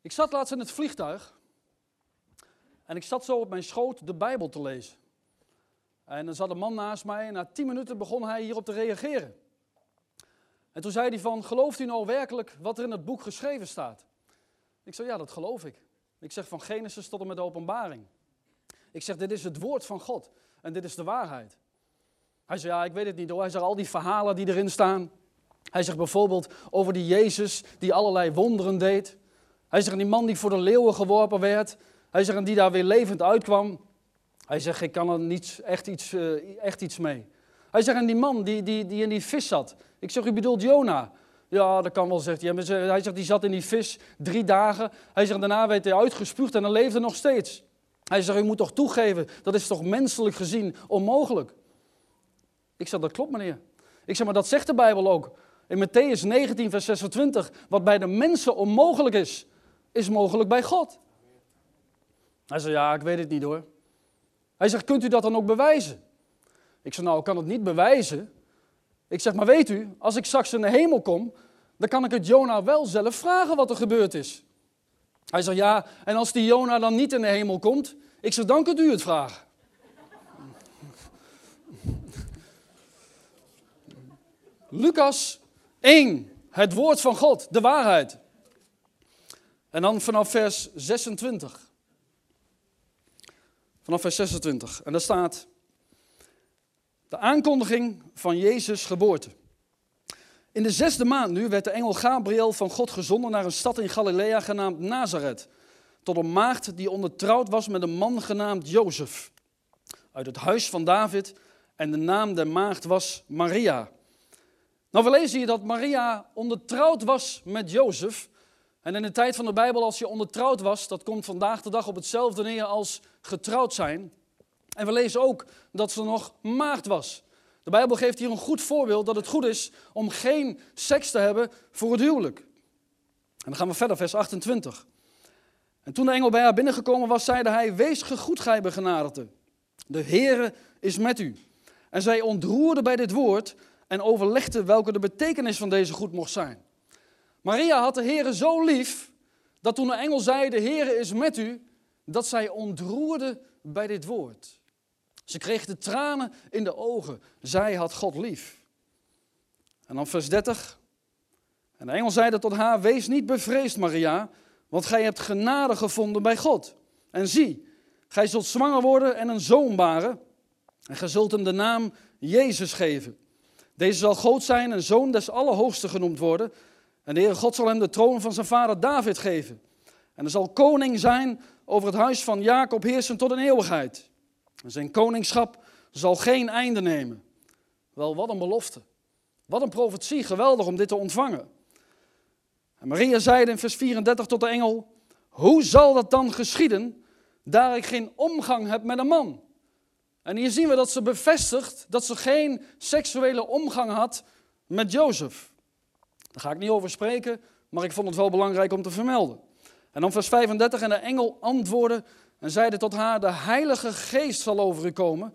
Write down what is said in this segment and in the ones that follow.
Ik zat laatst in het vliegtuig en ik zat zo op mijn schoot de Bijbel te lezen. En er zat een man naast mij en na tien minuten begon hij hierop te reageren. En toen zei hij van, gelooft u nou werkelijk wat er in het boek geschreven staat? Ik zei, ja, dat geloof ik. Ik zeg van Genesis tot en met de openbaring. Ik zeg, dit is het woord van God en dit is de waarheid. Hij zei, ja, ik weet het niet hoor. Hij zegt, al die verhalen die erin staan. Hij zegt bijvoorbeeld over die Jezus die allerlei wonderen deed. Hij zegt, die man die voor de leeuwen geworpen werd. Hij zegt, en die daar weer levend uitkwam. Hij zegt, ik kan er niet echt iets, uh, echt iets mee. Hij zegt, en die man die, die, die in die vis zat. Ik zeg, u bedoelt Jona? Ja, dat kan wel, zegt hij. Hij zegt, die zat in die vis drie dagen. Hij zegt, daarna werd hij uitgespuugd en dan leefde nog steeds. Hij zegt, u moet toch toegeven, dat is toch menselijk gezien onmogelijk? Ik zeg, dat klopt meneer. Ik zeg, maar dat zegt de Bijbel ook. In Matthäus 19, vers 26, wat bij de mensen onmogelijk is, is mogelijk bij God. Hij zegt, ja, ik weet het niet hoor. Hij zegt, kunt u dat dan ook bewijzen? Ik zeg, nou, ik kan het niet bewijzen. Ik zeg, maar weet u, als ik straks in de hemel kom, dan kan ik het Jona wel zelf vragen wat er gebeurd is. Hij zegt, ja, en als die Jona dan niet in de hemel komt, ik zeg, dan kunt u het vragen. Lucas 1, het woord van God, de waarheid. En dan vanaf vers 26. Vanaf vers 26. En daar staat de aankondiging van Jezus' geboorte. In de zesde maand nu werd de engel Gabriel van God gezonden naar een stad in Galilea genaamd Nazareth. Tot een maagd die ondertrouwd was met een man genaamd Jozef. Uit het huis van David. En de naam der maagd was Maria. Nou, we lezen hier dat Maria ondertrouwd was met Jozef. En in de tijd van de Bijbel, als je ondertrouwd was, dat komt vandaag de dag op hetzelfde neer als getrouwd zijn. En we lezen ook dat ze nog maagd was. De Bijbel geeft hier een goed voorbeeld dat het goed is om geen seks te hebben voor het huwelijk. En dan gaan we verder, vers 28. En toen de engel bij haar binnengekomen was, zeide hij, wees gegoed, gij begenadigde. De Heere is met u. En zij ontroerde bij dit woord en overlegde welke de betekenis van deze goed mocht zijn. Maria had de Heere zo lief, dat toen de engel zei, de Heere is met u, dat zij ontroerde bij dit woord. Ze kreeg de tranen in de ogen. Zij had God lief. En dan vers 30. En de engel zeide tot haar, wees niet bevreesd Maria, want gij hebt genade gevonden bij God. En zie, gij zult zwanger worden en een zoon baren. En gij zult hem de naam Jezus geven. Deze zal groot zijn en zoon des Allerhoogste genoemd worden. En de Heere God zal hem de troon van zijn vader David geven. En er zal koning zijn over het huis van Jacob heersen tot een eeuwigheid. En zijn koningschap zal geen einde nemen. Wel, wat een belofte. Wat een profetie, geweldig om dit te ontvangen. En Maria zeide in vers 34 tot de engel, hoe zal dat dan geschieden, daar ik geen omgang heb met een man? En hier zien we dat ze bevestigt dat ze geen seksuele omgang had met Jozef. Daar ga ik niet over spreken, maar ik vond het wel belangrijk om te vermelden. En dan vers 35, en de engel antwoordde en zeide tot haar, de heilige geest zal over u komen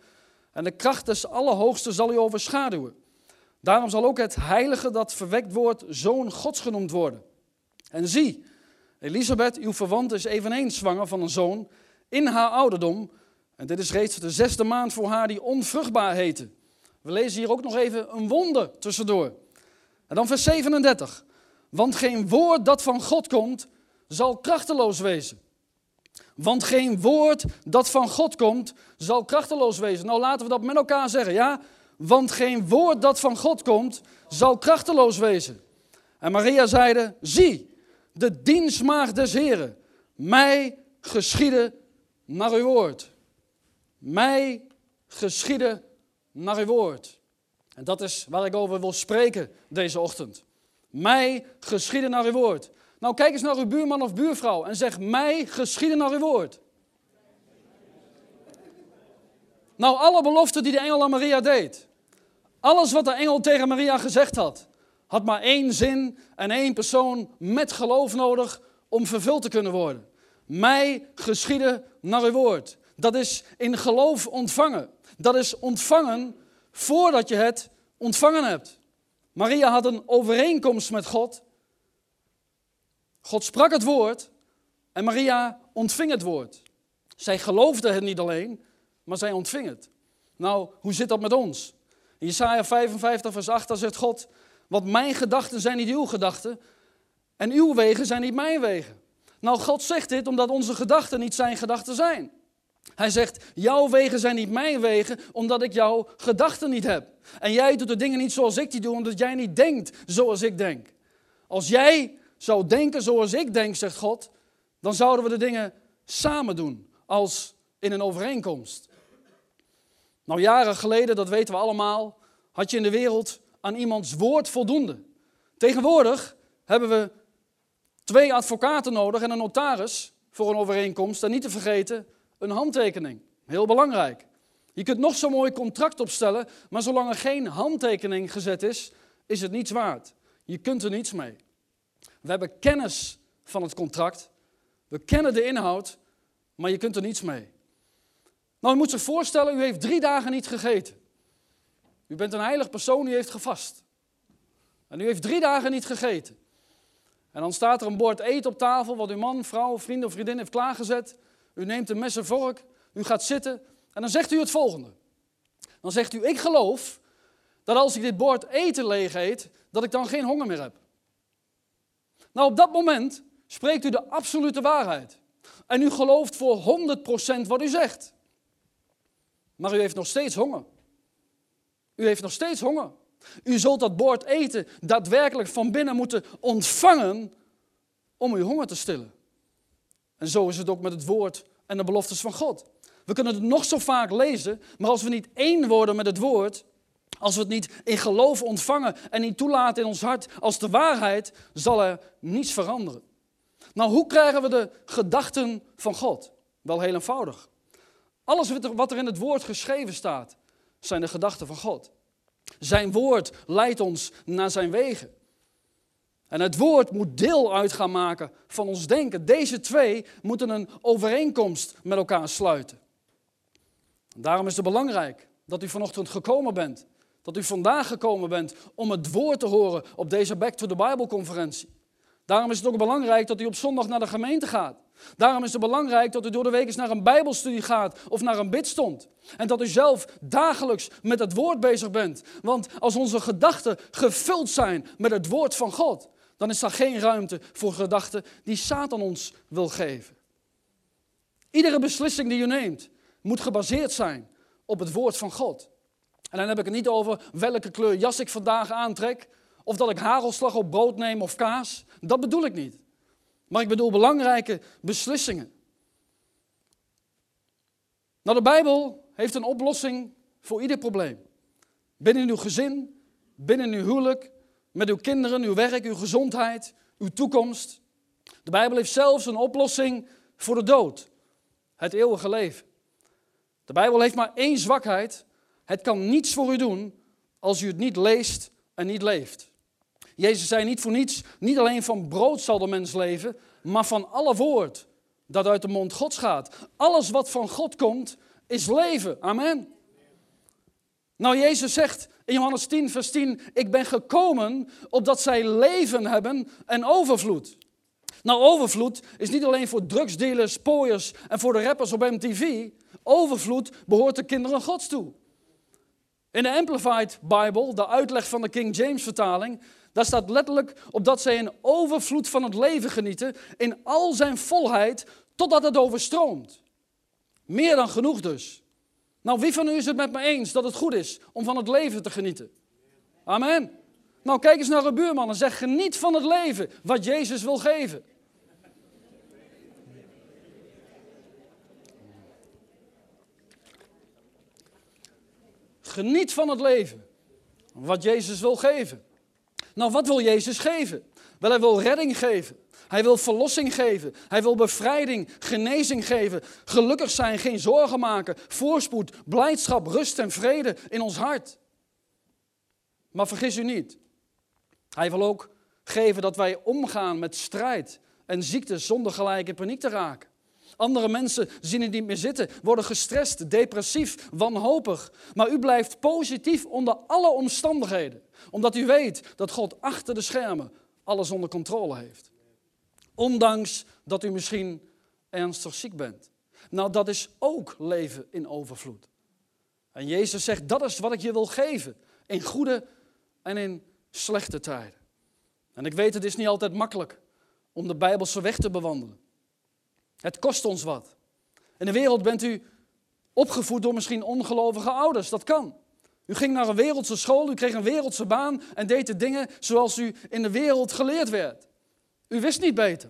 en de kracht des Allerhoogste zal u overschaduwen. Daarom zal ook het heilige dat verwekt wordt, zoon Gods genoemd worden. En zie, Elisabeth, uw verwant, is eveneens zwanger van een zoon in haar ouderdom. En dit is reeds de zesde maand voor haar die onvruchtbaar heette. We lezen hier ook nog even een wonder tussendoor. En dan vers 37. Want geen woord dat van God komt, zal krachteloos wezen. Want geen woord dat van God komt, zal krachteloos wezen. Nou, laten we dat met elkaar zeggen, ja? Want geen woord dat van God komt, zal krachteloos wezen. En Maria zeide, zie, de dienstmaagd des Heren, mij geschieden naar uw woord. Mij geschieden naar uw woord. En dat is waar ik over wil spreken deze ochtend. Mij geschieden naar uw woord. Nou, kijk eens naar uw buurman of buurvrouw en zeg: Mij geschieden naar uw woord. Nou, alle beloften die de engel aan Maria deed, alles wat de engel tegen Maria gezegd had, had maar één zin en één persoon met geloof nodig om vervuld te kunnen worden. Mij geschieden naar uw woord. Dat is in geloof ontvangen. Dat is ontvangen voordat je het ontvangen hebt. Maria had een overeenkomst met God God sprak het woord, En Maria ontving het woord. Zij geloofde het niet alleen, maar zij ontving het. Nou, hoe zit dat met ons? In Jesaja 55, vers 8, daar zegt God, want mijn gedachten zijn niet uw gedachten en uw wegen zijn niet mijn wegen. Nou, God zegt dit omdat onze gedachten niet zijn gedachten zijn. Hij zegt, jouw wegen zijn niet mijn wegen, omdat ik jouw gedachten niet heb. En jij doet de dingen niet zoals ik die doe, omdat jij niet denkt zoals ik denk. Als jij zou denken zoals ik denk, zegt God, dan zouden we de dingen samen doen, als in een overeenkomst. Nou, jaren geleden, dat weten we allemaal, had je in de wereld aan iemands woord voldoende. Tegenwoordig hebben we twee advocaten nodig en een notaris voor een overeenkomst. En niet te vergeten, een handtekening. Heel belangrijk. Je kunt nog zo'n mooi contract opstellen, maar zolang er geen handtekening gezet is, is het niets waard. Je kunt er niets mee. We hebben kennis van het contract, we kennen de inhoud, maar je kunt er niets mee. Nou, u moet zich voorstellen, u heeft drie dagen niet gegeten. U bent een heilig persoon, u heeft gevast. En u heeft drie dagen niet gegeten. En dan staat er een bord eten op tafel, wat uw man, vrouw, vriend of vriendin heeft klaargezet. U neemt een mes en vork, u gaat zitten en dan zegt u het volgende. Dan zegt u, ik geloof dat als ik dit bord eten leeg eet, dat ik dan geen honger meer heb. Nou, op dat moment spreekt u de absolute waarheid. En u gelooft voor 100% wat u zegt. Maar u heeft nog steeds honger. U heeft nog steeds honger. U zult dat bord eten daadwerkelijk van binnen moeten ontvangen om uw honger te stillen. En zo is het ook met het woord en de beloftes van God. We kunnen het nog zo vaak lezen, maar als we niet één worden met het woord, als we het niet in geloof ontvangen en niet toelaten in ons hart als de waarheid, zal er niets veranderen. Nou, hoe krijgen we de gedachten van God? Wel heel eenvoudig. Alles wat er in het woord geschreven staat, zijn de gedachten van God. Zijn woord leidt ons naar zijn wegen. En het woord moet deel uit gaan maken van ons denken. Deze twee moeten een overeenkomst met elkaar sluiten. Daarom is het belangrijk dat u vanochtend gekomen bent. Dat u vandaag gekomen bent om het woord te horen op deze Back to the Bible conferentie. Daarom is het ook belangrijk dat u op zondag naar de gemeente gaat. Daarom is het belangrijk dat u door de week eens naar een Bijbelstudie gaat of naar een bidstond. En dat u zelf dagelijks met het woord bezig bent. Want als onze gedachten gevuld zijn met het woord van God, dan is er geen ruimte voor gedachten die Satan ons wil geven. Iedere beslissing die u neemt moet gebaseerd zijn op het woord van God. En dan heb ik het niet over welke kleur jas ik vandaag aantrek, of dat ik hagelslag op brood neem of kaas. Dat bedoel ik niet. Maar ik bedoel belangrijke beslissingen. Nou, de Bijbel heeft een oplossing voor ieder probleem. Binnen uw gezin, binnen uw huwelijk, met uw kinderen, uw werk, uw gezondheid, uw toekomst. De Bijbel heeft zelfs een oplossing voor de dood, het eeuwige leven. De Bijbel heeft maar één zwakheid. Het kan niets voor u doen als u het niet leest en niet leeft. Jezus zei niet voor niets, niet alleen van brood zal de mens leven, maar van alle woord dat uit de mond Gods gaat. Alles wat van God komt, is leven. Amen. Nou, Jezus zegt in Johannes 10, vers 10, ik ben gekomen opdat zij leven hebben en overvloed. Nou, overvloed is niet alleen voor drugsdealers, pooiers en voor de rappers op MTV. Overvloed behoort de kinderen Gods toe. In de Amplified Bible, de uitleg van de King James vertaling, daar staat letterlijk op dat zij een overvloed van het leven genieten, in al zijn volheid, totdat het overstroomt. Meer dan genoeg dus. Nou, wie van u is het met me eens dat het goed is om van het leven te genieten? Amen. Nou, kijk eens naar uw buurman en zeg: geniet van het leven wat Jezus wil geven. Geniet van het leven wat Jezus wil geven. Nou, wat wil Jezus geven? Wel, hij wil redding geven. Hij wil verlossing geven. Hij wil bevrijding, genezing geven. Gelukkig zijn, geen zorgen maken. Voorspoed, blijdschap, rust en vrede in ons hart. Maar vergis u niet. Hij wil ook geven dat wij omgaan met strijd en ziekte zonder gelijk in paniek te raken. Andere mensen zien het niet meer zitten, worden gestrest, depressief, wanhopig. Maar u blijft positief onder alle omstandigheden, omdat u weet dat God achter de schermen alles onder controle heeft. Ondanks dat u misschien ernstig ziek bent. Nou, dat is ook leven in overvloed. En Jezus zegt, dat is wat ik je wil geven. In goede en in slechte tijden. En ik weet, het is niet altijd makkelijk om de Bijbelse weg te bewandelen. Het kost ons wat. In de wereld bent u opgevoed door misschien ongelovige ouders, dat kan. U ging naar een wereldse school, u kreeg een wereldse baan en deed de dingen zoals u in de wereld geleerd werd. U wist niet beter.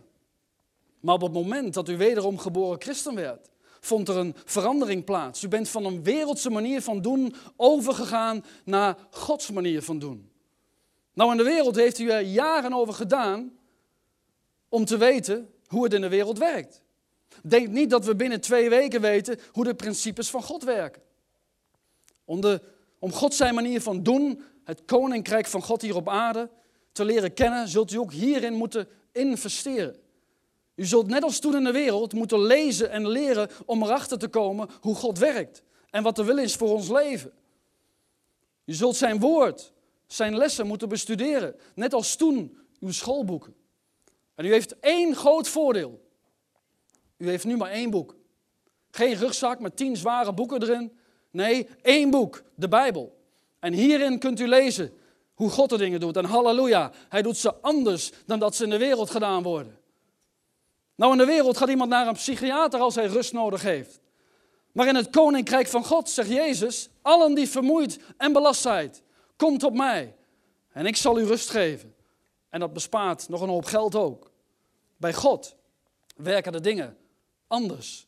Maar op het moment dat u wederom geboren christen werd, vond er een verandering plaats. U bent van een wereldse manier van doen overgegaan naar Gods manier van doen. Nou, in de wereld heeft u er jaren over gedaan om te weten hoe het in de wereld werkt. Denk niet dat we binnen twee weken weten hoe de principes van God werken. Om, de, om God zijn manier van doen, het koninkrijk van God hier op aarde, te leren kennen, zult u ook hierin moeten investeren. U zult net als toen in de wereld moeten lezen en leren om erachter te komen hoe God werkt en wat de wil is voor ons leven. U zult zijn woord, zijn lessen moeten bestuderen, net als toen uw schoolboeken. En u heeft één groot voordeel. U heeft nu maar één boek. Geen rugzak met tien zware boeken erin. Nee, één boek, de Bijbel. En hierin kunt u lezen hoe God de dingen doet. En halleluja, hij doet ze anders dan dat ze in de wereld gedaan worden. Nou, in de wereld gaat iemand naar een psychiater als hij rust nodig heeft. Maar in het koninkrijk van God, zegt Jezus, allen die vermoeid en belast zijn, komt op mij en ik zal u rust geven. En dat bespaart nog een hoop geld ook. Bij God werken de dingen anders.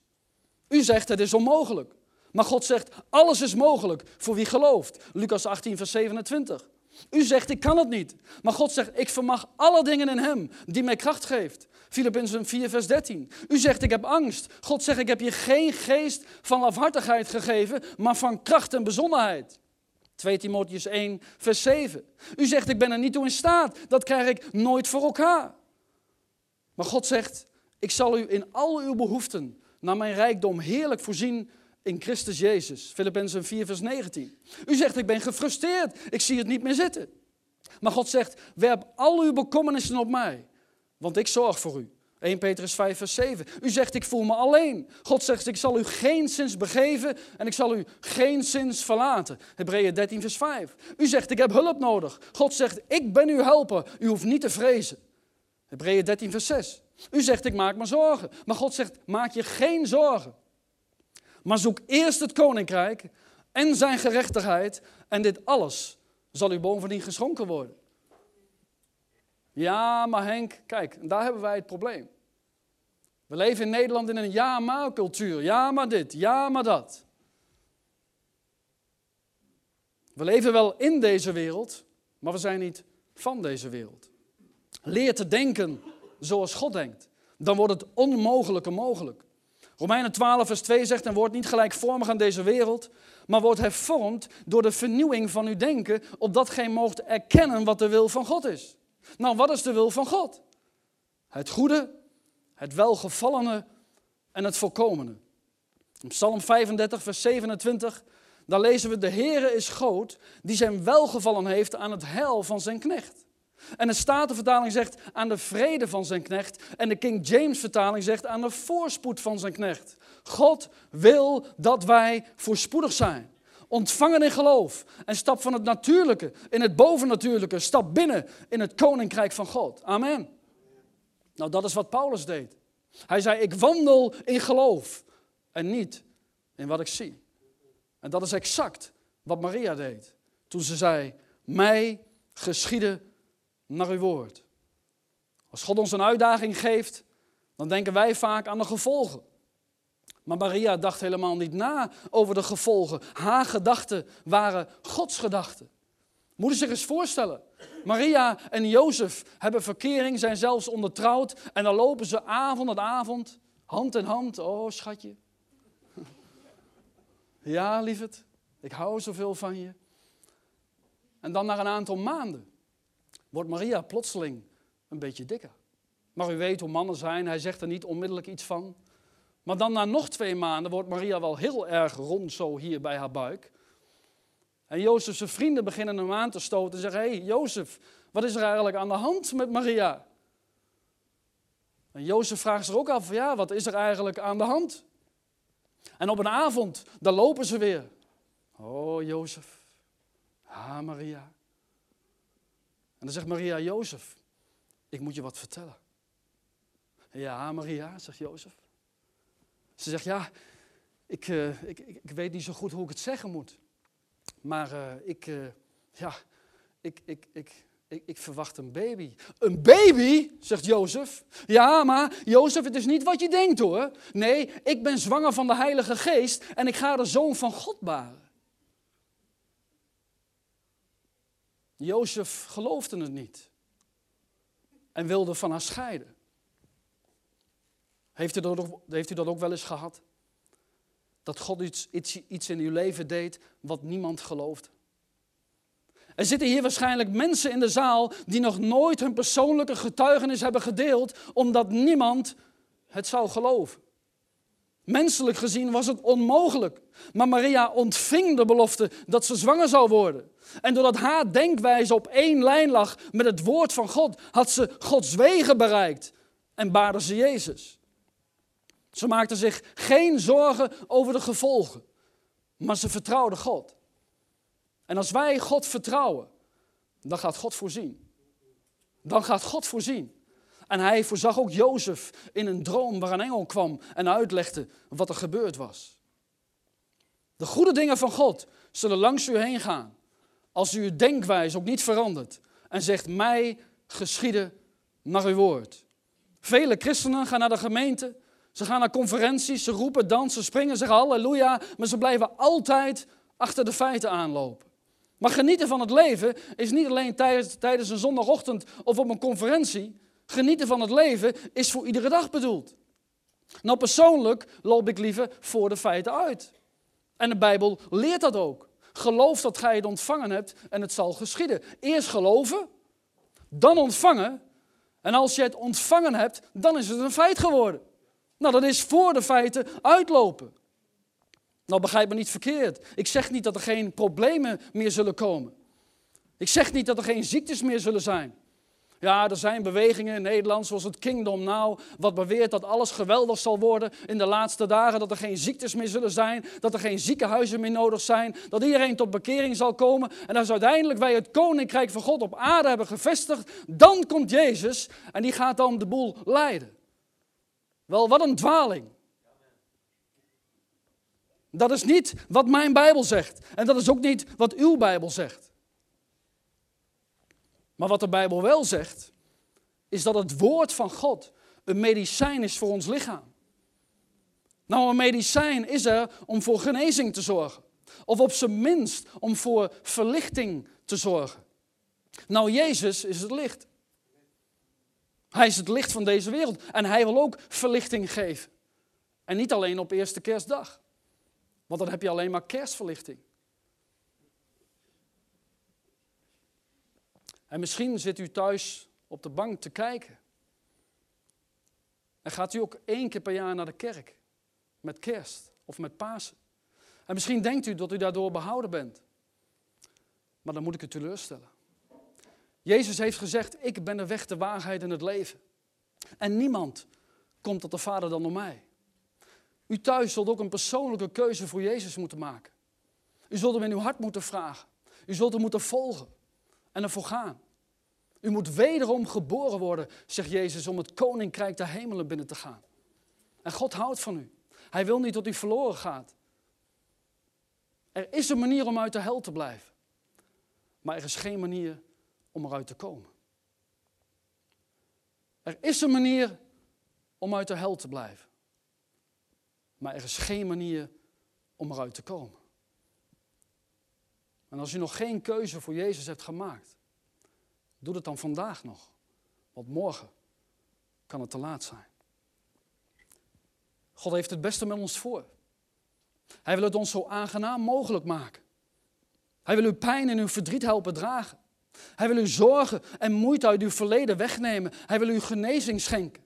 U zegt het is onmogelijk. Maar God zegt alles is mogelijk voor wie gelooft. Lucas 18, vers 27. U zegt ik kan het niet. Maar God zegt ik vermag alle dingen in hem die mij kracht geeft. Filippenzen 4, vers 13. U zegt ik heb angst. God zegt ik heb je geen geest van afhartigheid gegeven, maar van kracht en bezonnenheid. 2 Timotheus 1, vers 7. U zegt ik ben er niet toe in staat. Dat krijg ik nooit voor elkaar. Maar God zegt ik zal u in al uw behoeften naar mijn rijkdom heerlijk voorzien in Christus Jezus. Filippenzen 4, vers 19. U zegt, ik ben gefrustreerd, ik zie het niet meer zitten. Maar God zegt, werp al uw bekommernissen op mij, want ik zorg voor u. 1 Petrus 5, vers 7. U zegt, ik voel me alleen. God zegt, ik zal u geen zins begeven en ik zal u geen zins verlaten. Hebreeën 13, vers 5. U zegt, ik heb hulp nodig. God zegt, ik ben uw helper. U hoeft niet te vrezen. Hebreeën 13, vers 6. U zegt, ik maak me zorgen. Maar God zegt, maak je geen zorgen. Maar zoek eerst het koninkrijk en zijn gerechtigheid. En dit alles zal u bovendien geschonken worden. Ja, maar Henk, kijk, daar hebben wij het probleem. We leven in Nederland in een ja-maar cultuur. Ja, maar dit, ja, maar dat. We leven wel in deze wereld, maar we zijn niet van deze wereld. Leer te denken zoals God denkt. Dan wordt het onmogelijke mogelijk. Romeinen 12, vers 2 zegt: En wordt niet gelijkvormig aan deze wereld, maar wordt hervormd door de vernieuwing van uw denken, opdat gij moogt erkennen wat de wil van God is. Nou, wat is de wil van God? Het goede, het welgevallene en het volkomene. In Psalm 35, vers 27, daar lezen we: De Heere is groot, die zijn welgevallen heeft aan het heil van zijn knecht. En de Statenvertaling zegt aan de vrede van zijn knecht. En de King James vertaling zegt aan de voorspoed van zijn knecht. God wil dat wij voorspoedig zijn. Ontvangen in geloof. En stap van het natuurlijke in het bovennatuurlijke. Stap binnen in het koninkrijk van God. Amen. Nou, dat is wat Paulus deed. Hij zei: Ik wandel in geloof en niet in wat ik zie. En dat is exact wat Maria deed. Toen ze zei: Mij geschieden naar uw woord. Als God ons een uitdaging geeft, dan denken wij vaak aan de gevolgen. Maar Maria dacht helemaal niet na over de gevolgen. Haar gedachten waren Gods gedachten. Moet je zich eens voorstellen. Maria en Jozef hebben verkering, zijn zelfs ondertrouwd. En dan lopen ze avond aan avond, hand in hand. Oh, schatje. Ja, lieverd, ik hou zoveel van je. En dan na een aantal maanden wordt Maria plotseling een beetje dikker. Maar u weet hoe mannen zijn, hij zegt er niet onmiddellijk iets van. Maar dan na nog twee maanden wordt Maria wel heel erg rond zo hier bij haar buik. En Jozef's vrienden beginnen hem aan te stoten en zeggen, hé hey, Jozef, wat is er eigenlijk aan de hand met Maria? En Jozef vraagt zich ook af, ja, wat is er eigenlijk aan de hand? En op een avond, dan lopen ze weer. Oh, Jozef. Ha, Maria. En dan zegt Maria, Jozef, ik moet je wat vertellen. Ja, Maria, zegt Jozef. Ze zegt, ja, ik, uh, ik, ik, weet niet zo goed hoe ik het zeggen moet. Maar uh, ik, uh, ja, ik, ik, ik, ik, ik, verwacht een baby. Een baby, zegt Jozef. Ja, maar Jozef, het is niet wat je denkt hoor. Nee, ik ben zwanger van de Heilige Geest en ik ga de zoon van God baren. Jozef geloofde het niet en wilde van haar scheiden. Heeft u dat ook, heeft u ook wel eens gehad? Dat God iets, iets, iets in uw leven deed wat niemand geloofde. Er zitten hier waarschijnlijk mensen in de zaal die nog nooit hun persoonlijke getuigenis hebben gedeeld, omdat niemand het zou geloven. Menselijk gezien was het onmogelijk. Maar Maria ontving de belofte dat ze zwanger zou worden. En doordat haar denkwijze op één lijn lag met het woord van God, had ze Gods wegen bereikt en baarde ze Jezus. Ze maakte zich geen zorgen over de gevolgen, maar ze vertrouwde God. En als wij God vertrouwen, dan gaat God voorzien. Dan gaat God voorzien. En hij voorzag ook Jozef in een droom waar een engel kwam en uitlegde wat er gebeurd was. De goede dingen van God zullen langs u heen gaan als u uw denkwijze ook niet verandert en zegt mij geschieden naar uw woord. Vele christenen gaan naar de gemeente, ze gaan naar conferenties, ze roepen, dansen, springen, zeggen halleluja, maar ze blijven altijd achter de feiten aanlopen. Maar genieten van het leven is niet alleen tijdens, tijdens een zondagochtend of op een conferentie. Genieten van het leven is voor iedere dag bedoeld. Nou, persoonlijk loop ik liever voor de feiten uit. En de Bijbel leert dat ook. Geloof dat gij het ontvangen hebt en het zal geschieden. Eerst geloven, dan ontvangen. En als je het ontvangen hebt, dan is het een feit geworden. Nou, dat is voor de feiten uitlopen. Nou, begrijp me niet verkeerd. Ik zeg niet dat er geen problemen meer zullen komen. Ik zeg niet dat er geen ziektes meer zullen zijn. Ja, er zijn bewegingen in Nederland, zoals het Kingdom Now, wat beweert dat alles geweldig zal worden in de laatste dagen, dat er geen ziektes meer zullen zijn, dat er geen ziekenhuizen meer nodig zijn, dat iedereen tot bekering zal komen. En als uiteindelijk wij het koninkrijk van God op aarde hebben gevestigd, dan komt Jezus en die gaat dan de boel leiden. Wel, wat een dwaling. Dat is niet wat mijn Bijbel zegt. En dat is ook niet wat uw Bijbel zegt. Maar wat de Bijbel wel zegt, is dat het woord van God een medicijn is voor ons lichaam. Nou, een medicijn is er om voor genezing te zorgen. Of op zijn minst om voor verlichting te zorgen. Nou, Jezus is het licht. Hij is het licht van deze wereld. En hij wil ook verlichting geven. En niet alleen op eerste kerstdag. Want dan heb je alleen maar kerstverlichting. En misschien zit u thuis op de bank te kijken. En gaat u ook één keer per jaar naar de kerk. Met kerst of met Pasen. En misschien denkt u dat u daardoor behouden bent. Maar dan moet ik u teleurstellen. Jezus heeft gezegd, ik ben de weg, de waarheid en het leven. En niemand komt tot de Vader dan door mij. U thuis zult ook een persoonlijke keuze voor Jezus moeten maken. U zult hem in uw hart moeten vragen. U zult hem moeten volgen en ervoor gaan. U moet wederom geboren worden, zegt Jezus, om het koninkrijk der hemelen binnen te gaan. En God houdt van u. Hij wil niet dat u verloren gaat. Er is een manier om uit de hel te blijven. Maar er is geen manier om eruit te komen. Er is een manier om uit de hel te blijven. Maar er is geen manier om eruit te komen. En als u nog geen keuze voor Jezus hebt gemaakt, doe het dan vandaag nog. Want morgen kan het te laat zijn. God heeft het beste met ons voor. Hij wil het ons zo aangenaam mogelijk maken. Hij wil uw pijn en uw verdriet helpen dragen. Hij wil uw zorgen en moeite uit uw verleden wegnemen. Hij wil u genezing schenken.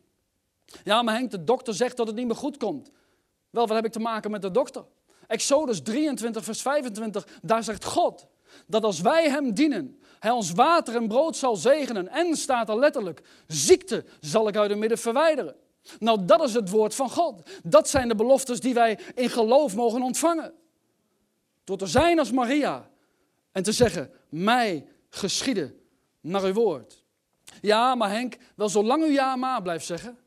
Ja, maar Henk, de dokter zegt dat het niet meer goed komt. Wel, wat heb ik te maken met de dokter? Exodus 23, vers 25, daar zegt God: dat als wij Hem dienen, Hij ons water en brood zal zegenen. En staat er letterlijk, ziekte zal ik uit het midden verwijderen. Nou, dat is het woord van God. Dat zijn de beloftes die wij in geloof mogen ontvangen. Door te zijn als Maria en te zeggen, mij geschieden naar uw woord. Ja, maar Henk, wel zolang u ja maar blijft zeggen,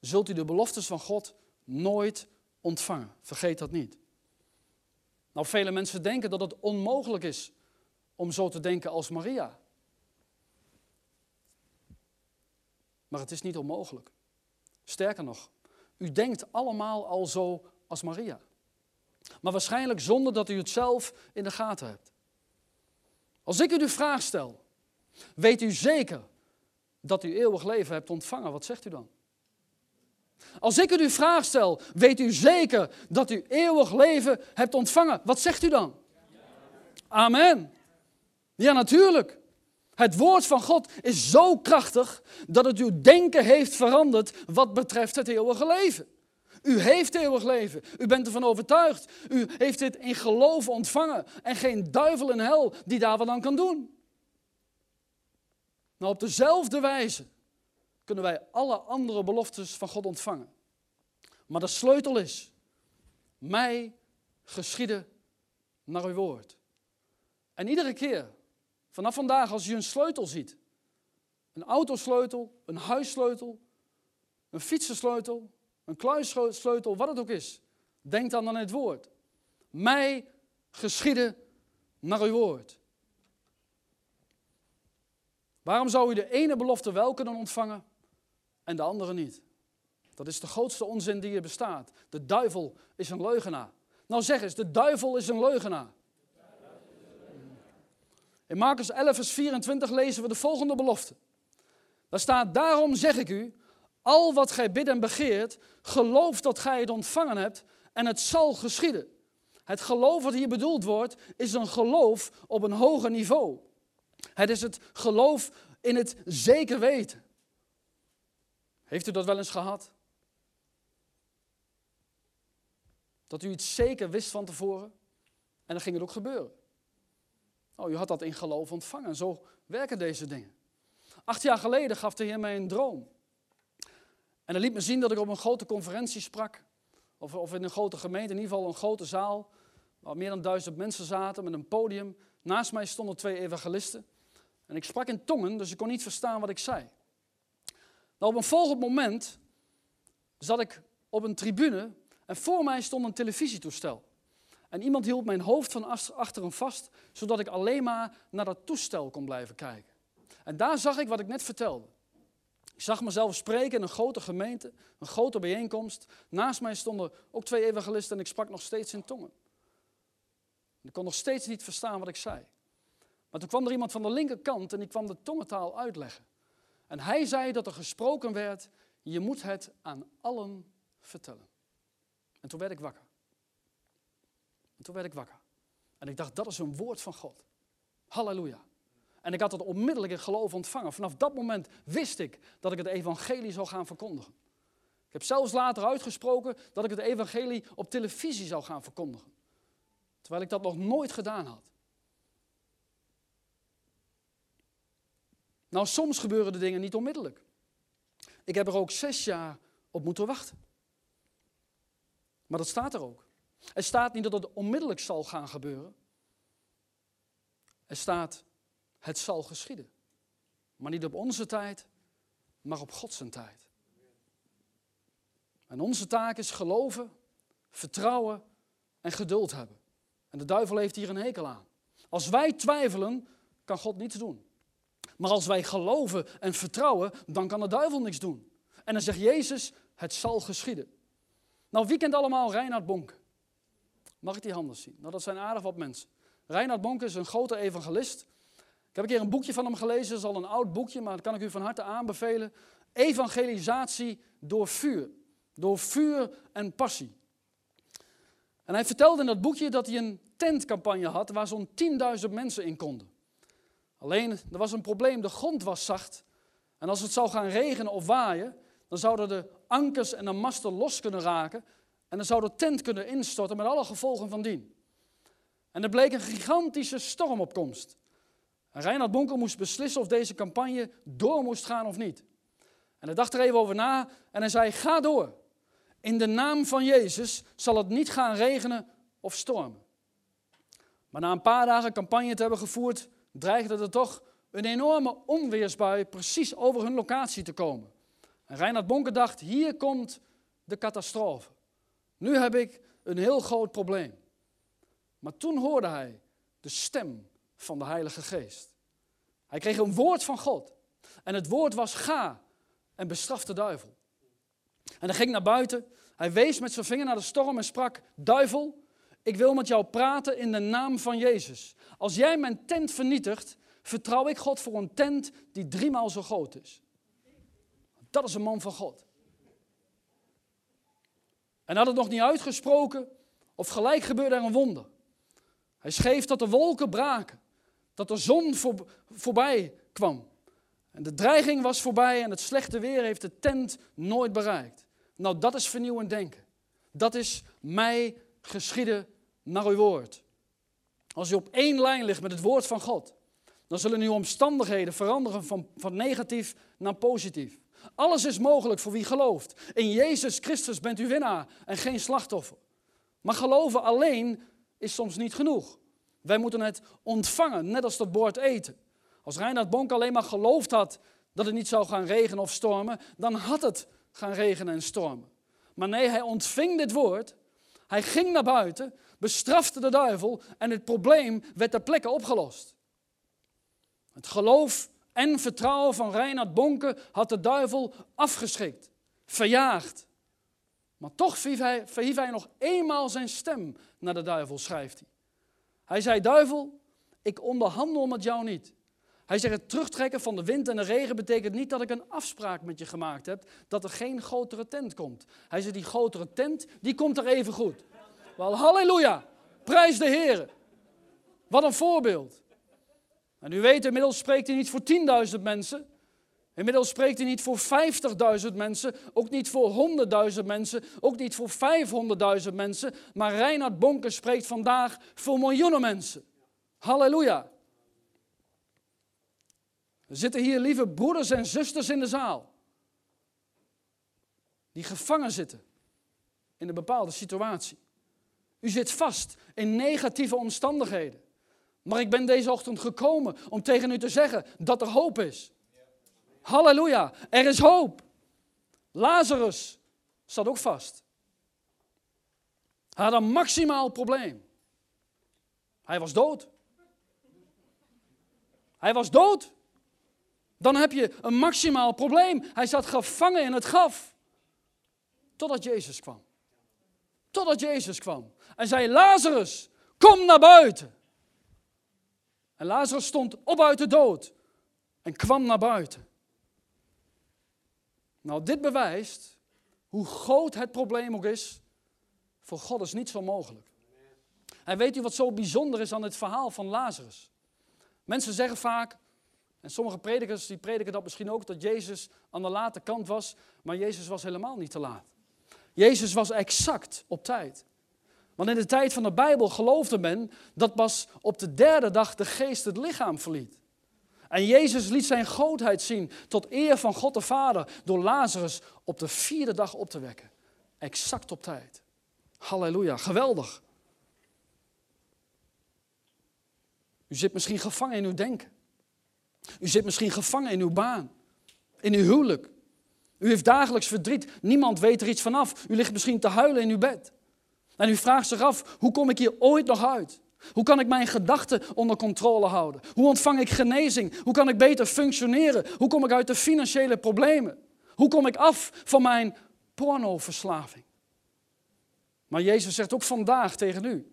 zult u de beloftes van God nooit ontvangen. Vergeet dat niet. Nou, vele mensen denken dat het onmogelijk is om zo te denken als Maria. Maar het is niet onmogelijk. Sterker nog, u denkt allemaal al zo als Maria. Maar waarschijnlijk zonder dat u het zelf in de gaten hebt. Als ik u de vraag stel, weet u zeker dat u eeuwig leven hebt ontvangen? Wat zegt u dan? Als ik u de vraag stel, weet u zeker dat u eeuwig leven hebt ontvangen? Wat zegt u dan? Amen. Ja, natuurlijk. Het woord van God is zo krachtig dat het uw denken heeft veranderd wat betreft het eeuwige leven. U heeft eeuwig leven. U bent ervan overtuigd. U heeft dit in geloof ontvangen. En geen duivel in hel die daar wat aan kan doen. Nou, op dezelfde wijze kunnen wij alle andere beloftes van God ontvangen. Maar de sleutel is, mij geschieden naar uw woord. En iedere keer, vanaf vandaag als u een sleutel ziet, een autosleutel, een huissleutel, een fietsensleutel, een kluissleutel, wat het ook is, denk dan aan het woord. Mij geschieden naar uw woord. Waarom zou u de ene belofte wel kunnen ontvangen en de andere niet? Dat is de grootste onzin die er bestaat. De duivel is een leugenaar. Nou zeg eens, de duivel is een leugenaar. In Marcus 11, vers 24 lezen we de volgende belofte. Daar staat, daarom zeg ik u, al wat gij bidt en begeert, geloof dat gij het ontvangen hebt en het zal geschieden. Het geloof wat hier bedoeld wordt, is een geloof op een hoger niveau. Het is het geloof in het zeker weten. Heeft u dat wel eens gehad? Dat u iets zeker wist van tevoren en dan ging het ook gebeuren. Oh, u had dat in geloof ontvangen. Zo werken deze dingen. Acht jaar geleden gaf de Heer mij een droom. En hij liet me zien dat ik op een grote conferentie sprak. Of, of in een grote gemeente, in ieder geval een grote zaal. Waar meer dan duizend mensen zaten met een podium. Naast mij stonden twee evangelisten. En ik sprak in tongen, dus ik kon niet verstaan wat ik zei. Nou, op een volgend moment zat ik op een tribune en voor mij stond een televisietoestel. En iemand hield mijn hoofd van achteren vast, zodat ik alleen maar naar dat toestel kon blijven kijken. En daar zag ik wat ik net vertelde. Ik zag mezelf spreken in een grote gemeente, een grote bijeenkomst. Naast mij stonden ook twee evangelisten en ik sprak nog steeds in tongen. Ik kon nog steeds niet verstaan wat ik zei. Maar toen kwam er iemand van de linkerkant en die kwam de tongentaal uitleggen. En hij zei dat er gesproken werd, je moet het aan allen vertellen. En toen werd ik wakker. En toen werd ik wakker. En ik dacht, dat is een woord van God. Halleluja. En ik had het onmiddellijk in geloof ontvangen. Vanaf dat moment wist ik dat ik het evangelie zou gaan verkondigen. Ik heb zelfs later uitgesproken dat ik het evangelie op televisie zou gaan verkondigen. Terwijl ik dat nog nooit gedaan had. Nou, soms gebeuren de dingen niet onmiddellijk. Ik heb er ook zes jaar op moeten wachten. Maar dat staat er ook. Er staat niet dat het onmiddellijk zal gaan gebeuren. Er staat, het zal geschieden. Maar niet op onze tijd, maar op Gods tijd. En onze taak is geloven, vertrouwen en geduld hebben. En de duivel heeft hier een hekel aan. Als wij twijfelen, kan God niets doen. Maar als wij geloven en vertrouwen, dan kan de duivel niks doen. En dan zegt Jezus, het zal geschieden. Nou, wie kent allemaal Reinhard Bonk? Mag ik die handen zien? Nou, dat zijn aardig wat mensen. Reinhard Bonk is een grote evangelist. Ik heb een keer een boekje van hem gelezen, dat is al een oud boekje, maar dat kan ik u van harte aanbevelen. Evangelisatie door vuur. Door vuur en passie. En hij vertelde in dat boekje dat hij een tentcampagne had waar zo'n 10.000 mensen in konden. Alleen, er was een probleem, de grond was zacht. En als het zou gaan regenen of waaien, dan zouden de ankers en de masten los kunnen raken. En dan zou de tent kunnen instorten met alle gevolgen van dien. En er bleek een gigantische stormopkomst. En Reinhard Bonker moest beslissen of deze campagne door moest gaan of niet. En hij dacht er even over na en hij zei: Ga door. In de naam van Jezus zal het niet gaan regenen of stormen. Maar na een paar dagen campagne te hebben gevoerd, dreigde er toch een enorme onweersbui precies over hun locatie te komen. En Reinhard Bonker dacht: Hier komt de catastrofe. Nu heb ik een heel groot probleem. Maar toen hoorde hij de stem van de Heilige Geest. Hij kreeg een woord van God. En het woord was: Ga en bestraf de duivel. En hij ging naar buiten. Hij wees met zijn vinger naar de storm en sprak: Duivel, ik wil met jou praten in de naam van Jezus. Als jij mijn tent vernietigt, vertrouw ik God voor een tent die driemaal zo groot is. Dat is een man van God. En had het nog niet uitgesproken, of gelijk gebeurde er een wonder. Hij schreef dat de wolken braken, dat de zon voorbij kwam. En de dreiging was voorbij en het slechte weer heeft de tent nooit bereikt. Nou, dat is vernieuwend denken. Dat is mij geschieden naar uw woord. Als u op één lijn ligt met het woord van God, dan zullen uw omstandigheden veranderen van, van negatief naar positief. Alles is mogelijk voor wie gelooft. In Jezus Christus bent u winnaar en geen slachtoffer. Maar geloven alleen is soms niet genoeg. Wij moeten het ontvangen, net als dat bord eten. Als Reinhard Bonk alleen maar geloofd had dat het niet zou gaan regenen of stormen, dan had het gaan regenen en stormen. Maar nee, hij ontving dit woord, hij ging naar buiten, bestrafte de duivel en het probleem werd ter plekke opgelost. Het geloof en vertrouwen van Reinhard Bonke had de duivel afgeschrikt, verjaagd. Maar toch verhief hij, verhief hij nog eenmaal zijn stem naar de duivel, schrijft hij. Hij zei, duivel, ik onderhandel met jou niet. Hij zegt, het terugtrekken van de wind en de regen betekent niet dat ik een afspraak met je gemaakt heb, dat er geen grotere tent komt. Hij zegt, die grotere tent, die komt er even goed. Wel, halleluja, prijs de Heer. Wat een voorbeeld. En u weet, inmiddels spreekt hij niet voor 10.000 mensen. Inmiddels spreekt hij niet voor 50.000 mensen, ook niet voor 100.000 mensen, ook niet voor 500.000 mensen. Maar Reinhard Bonker spreekt vandaag voor miljoenen mensen. Halleluja. Er zitten hier lieve broeders en zusters in de zaal. Die gevangen zitten in een bepaalde situatie. U zit vast in negatieve omstandigheden. Maar ik ben deze ochtend gekomen om tegen u te zeggen dat er hoop is. Halleluja, er is hoop. Lazarus zat ook vast. Hij had een maximaal probleem. Hij was dood. Hij was dood. Dan heb je een maximaal probleem. Hij zat gevangen in het graf. Totdat Jezus kwam. Totdat Jezus kwam. En zei: Lazarus, kom naar buiten. En Lazarus stond op uit de dood en kwam naar buiten. Nou, dit bewijst hoe groot het probleem ook is. Voor God is niets onmogelijk. En weet u wat zo bijzonder is aan het verhaal van Lazarus? Mensen zeggen vaak, en sommige predikers die prediken dat misschien ook, dat Jezus aan de late kant was, maar Jezus was helemaal niet te laat. Jezus was exact op tijd. Want in de tijd van de Bijbel geloofde men dat pas op de derde dag de geest het lichaam verliet. En Jezus liet zijn grootheid zien tot eer van God de Vader door Lazarus op de vierde dag op te wekken. Exact op tijd. Halleluja, geweldig. U zit misschien gevangen in uw denken. U zit misschien gevangen in uw baan, in uw huwelijk. U heeft dagelijks verdriet, niemand weet er iets vanaf. U ligt misschien te huilen in uw bed. En u vraagt zich af, hoe kom ik hier ooit nog uit? Hoe kan ik mijn gedachten onder controle houden? Hoe ontvang ik genezing? Hoe kan ik beter functioneren? Hoe kom ik uit de financiële problemen? Hoe kom ik af van mijn pornoverslaving? Maar Jezus zegt ook vandaag tegen u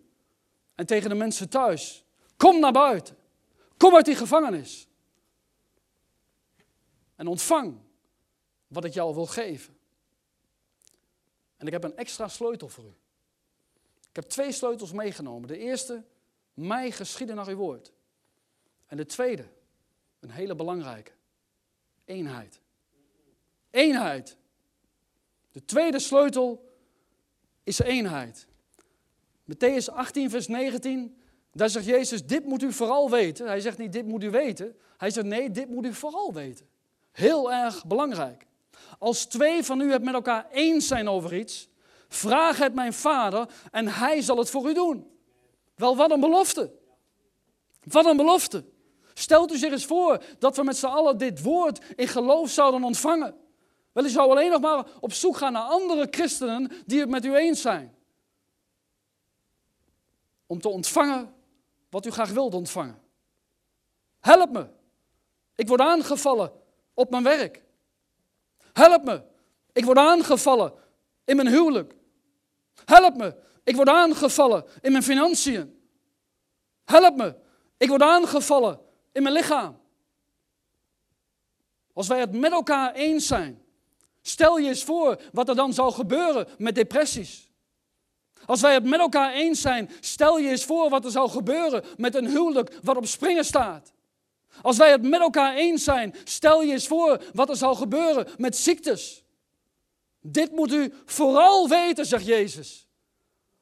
en tegen de mensen thuis: Kom naar buiten. Kom uit die gevangenis. En ontvang wat ik jou wil geven. En ik heb een extra sleutel voor u. Ik heb twee sleutels meegenomen. De eerste mij geschieden naar uw woord. En de tweede, een hele belangrijke, eenheid. Eenheid. De tweede sleutel is eenheid. Matthäus 18, vers 19 Daar zegt Jezus, dit moet u vooral weten. Hij zegt niet, dit moet u weten. Hij zegt, nee, dit moet u vooral weten. Heel erg belangrijk. Als twee van u het met elkaar eens zijn over iets, vraag het mijn vader en hij zal het voor u doen. Wel, wat een belofte. Wat een belofte. Stelt u zich eens voor dat we met z'n allen dit woord in geloof zouden ontvangen. Wel, u zou alleen nog maar op zoek gaan naar andere christenen die het met u eens zijn. Om te ontvangen wat u graag wilt ontvangen. Help me. Ik word aangevallen op mijn werk. Help me. Ik word aangevallen in mijn huwelijk. Help me. Ik word aangevallen in mijn financiën. Help me. Ik word aangevallen in mijn lichaam. Als wij het met elkaar eens zijn, stel je eens voor wat er dan zou gebeuren met depressies. Als wij het met elkaar eens zijn, stel je eens voor wat er zou gebeuren met een huwelijk wat op springen staat. Als wij het met elkaar eens zijn, stel je eens voor wat er zou gebeuren met ziektes. Dit moet u vooral weten, zegt Jezus.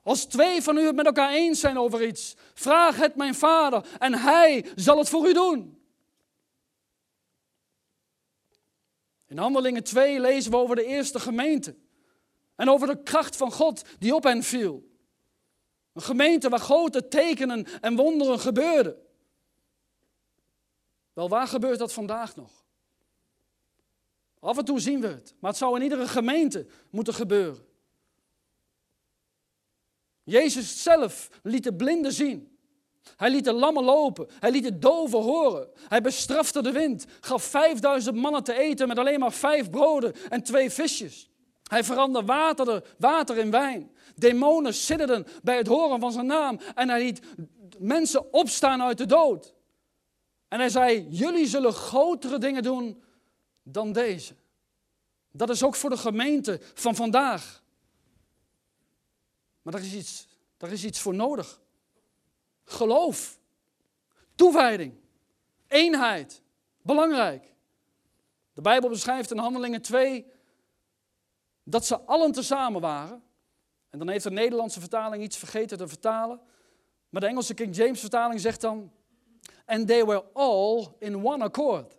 Als twee van u het met elkaar eens zijn over iets, vraag het mijn vader en hij zal het voor u doen. In Handelingen 2 lezen we over de eerste gemeente en over de kracht van God die op hen viel. Een gemeente waar grote tekenen en wonderen gebeurden. Wel, waar gebeurt dat vandaag nog? Af en toe zien we het, maar het zou in iedere gemeente moeten gebeuren. Jezus zelf liet de blinden zien. Hij liet de lammen lopen. Hij liet de doven horen. Hij bestrafte de wind. Gaf vijfduizend mannen te eten met alleen maar vijf broden en twee visjes. Hij veranderde water, water in wijn. Demonen sidderden bij het horen van zijn naam. En hij liet mensen opstaan uit de dood. En hij zei, jullie zullen grotere dingen doen dan deze. Dat is ook voor de gemeente van vandaag. Maar daar is iets, daar is iets voor nodig. Geloof, toewijding, eenheid, belangrijk. De Bijbel beschrijft in Handelingen 2 dat ze allen tezamen waren. En dan heeft de Nederlandse vertaling iets vergeten te vertalen. Maar de Engelse King James vertaling zegt dan And they were all in one accord.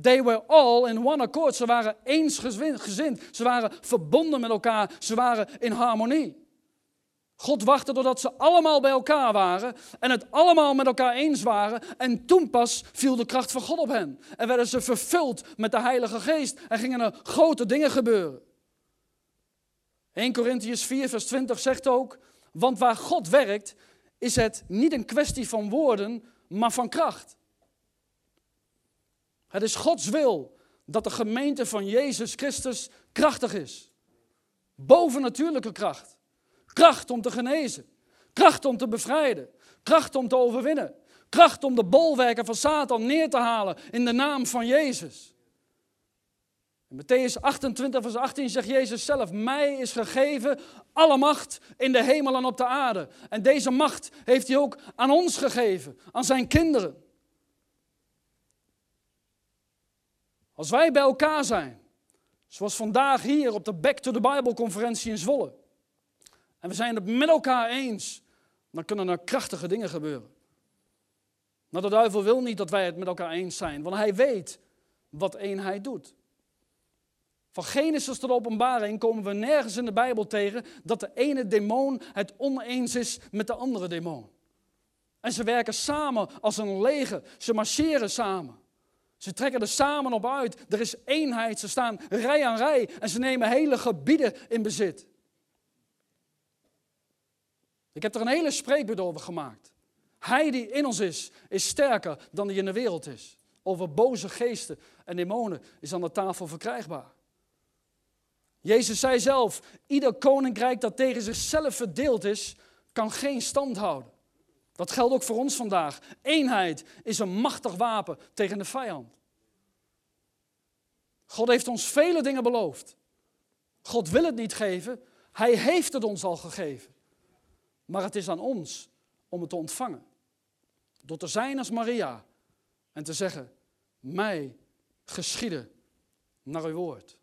They were all in one accord. Ze waren eensgezind. Ze waren verbonden met elkaar. Ze waren in harmonie. God wachtte totdat ze allemaal bij elkaar waren en het allemaal met elkaar eens waren. En toen pas viel de kracht van God op hen. En werden ze vervuld met de Heilige Geest en gingen er grote dingen gebeuren. 1 Corinthians 4, vers 20 zegt ook: Want waar God werkt, is het niet een kwestie van woorden, maar van kracht. Het is Gods wil dat de gemeente van Jezus Christus krachtig is. Bovennatuurlijke kracht. Kracht om te genezen. Kracht om te bevrijden. Kracht om te overwinnen. Kracht om de bolwerken van Satan neer te halen in de naam van Jezus. In Matthäus 28, vers 18 zegt Jezus zelf: Mij is gegeven alle macht in de hemel en op de aarde. En deze macht heeft hij ook aan ons gegeven, aan zijn kinderen. Als wij bij elkaar zijn, zoals vandaag hier op de Back to the Bible conferentie in Zwolle, en we zijn het met elkaar eens, dan kunnen er krachtige dingen gebeuren. Maar de duivel wil niet dat wij het met elkaar eens zijn, want hij weet wat eenheid doet. Van Genesis tot openbaring komen we nergens in de Bijbel tegen dat de ene demon het oneens is met de andere demon. En ze werken samen als een leger, ze marcheren samen. Ze trekken er samen op uit. Er is eenheid. Ze staan rij aan rij en ze nemen hele gebieden in bezit. Ik heb er een hele spreekbeurt over gemaakt. Hij die in ons is, is sterker dan die in de wereld is. Over boze geesten en demonen is aan de tafel verkrijgbaar. Jezus zei zelf, ieder koninkrijk dat tegen zichzelf verdeeld is, kan geen stand houden. Dat geldt ook voor ons vandaag. Eenheid is een machtig wapen tegen de vijand. God heeft ons vele dingen beloofd. God wil het niet geven, Hij heeft het ons al gegeven. Maar het is aan ons om het te ontvangen. Door te zijn als Maria en te zeggen, mij geschieden naar uw woord.